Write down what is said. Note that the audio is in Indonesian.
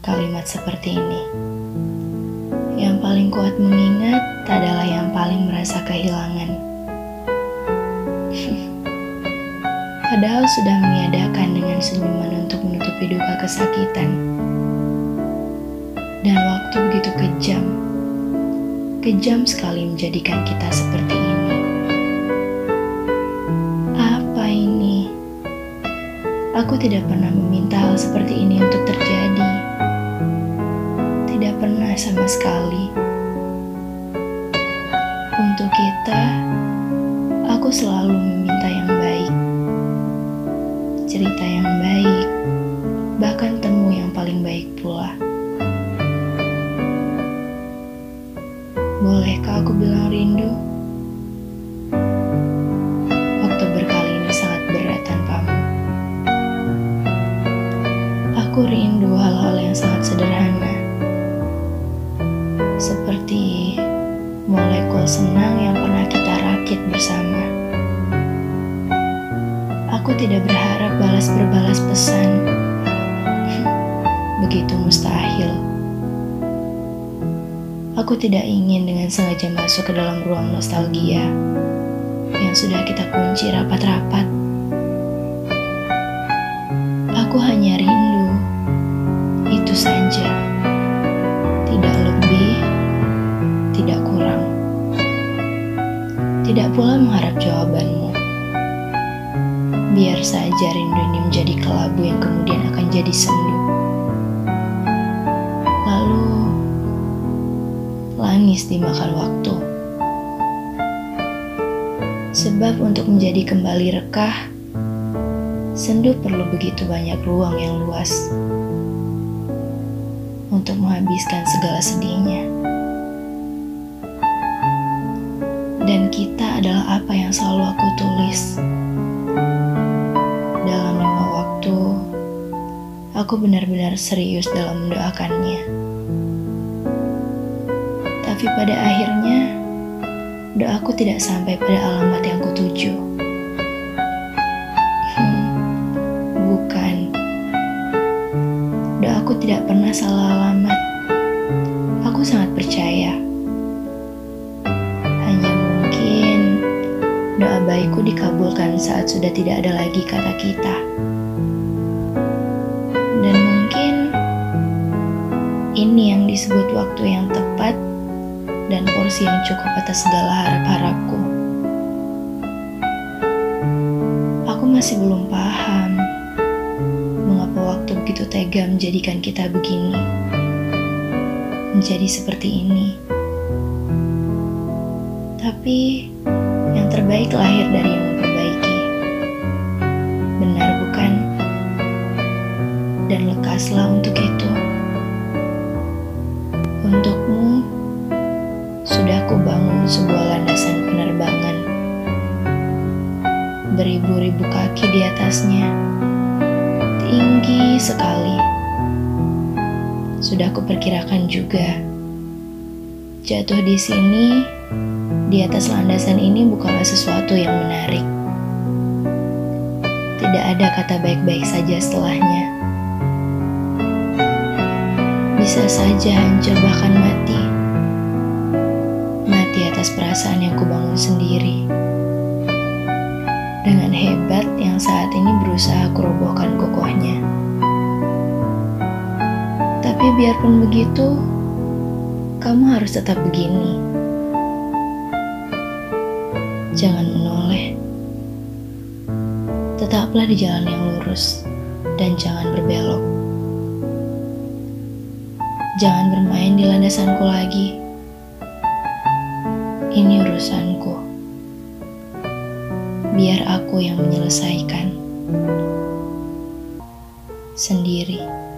kalimat seperti ini. Yang paling kuat mengingat adalah yang paling merasa kehilangan. Padahal sudah meniadakan dengan senyuman untuk menutupi duka kesakitan. Dan waktu begitu kejam. Kejam sekali menjadikan kita seperti ini. Apa ini? Aku tidak pernah meminta hal seperti ini untuk terjadi. Tidak pernah sama sekali. Untuk kita, aku selalu meminta yang baik. Cerita yang baik, bahkan temu yang paling baik pula. Bolehkah aku bilang rindu? Aku rindu hal-hal yang sangat sederhana. Seperti molekul senang yang pernah kita rakit bersama. Aku tidak berharap balas berbalas pesan. Begitu mustahil. Aku tidak ingin dengan sengaja masuk ke dalam ruang nostalgia yang sudah kita kunci rapat-rapat. Aku hanya rindu, Tidak pula mengharap jawabanmu. Biar saja rindu ini menjadi kelabu yang kemudian akan jadi sendu. Lalu langis dimakan waktu. Sebab untuk menjadi kembali rekah, sendu perlu begitu banyak ruang yang luas untuk menghabiskan segala sedihnya. Dan kita adalah apa yang selalu aku tulis. Dalam lima waktu, aku benar-benar serius dalam mendoakannya. Tapi pada akhirnya, doaku tidak sampai pada alamat yang kutuju. Hmm, bukan. Doaku tidak pernah salah alamat. Aku sangat baikku dikabulkan saat sudah tidak ada lagi kata kita. Dan mungkin ini yang disebut waktu yang tepat dan porsi yang cukup atas segala harap-harapku. Aku masih belum paham mengapa waktu begitu tega menjadikan kita begini, menjadi seperti ini. Tapi terbaik lahir dari yang memperbaiki. Benar bukan? Dan lekaslah untuk itu. Untukmu, sudah kubangun sebuah landasan penerbangan. Beribu-ribu kaki di atasnya, tinggi sekali. Sudah kuperkirakan juga, jatuh di sini, di atas landasan ini bukanlah sesuatu yang menarik. Tidak ada kata baik-baik saja setelahnya. Bisa saja hancur bahkan mati mati atas perasaan yang kubangun sendiri. Dengan hebat yang saat ini berusaha kurobohkan kokohnya. Tapi biarpun begitu, kamu harus tetap begini. Jangan menoleh. Tetaplah di jalan yang lurus dan jangan berbelok. Jangan bermain di landasanku lagi. Ini urusanku. Biar aku yang menyelesaikan sendiri.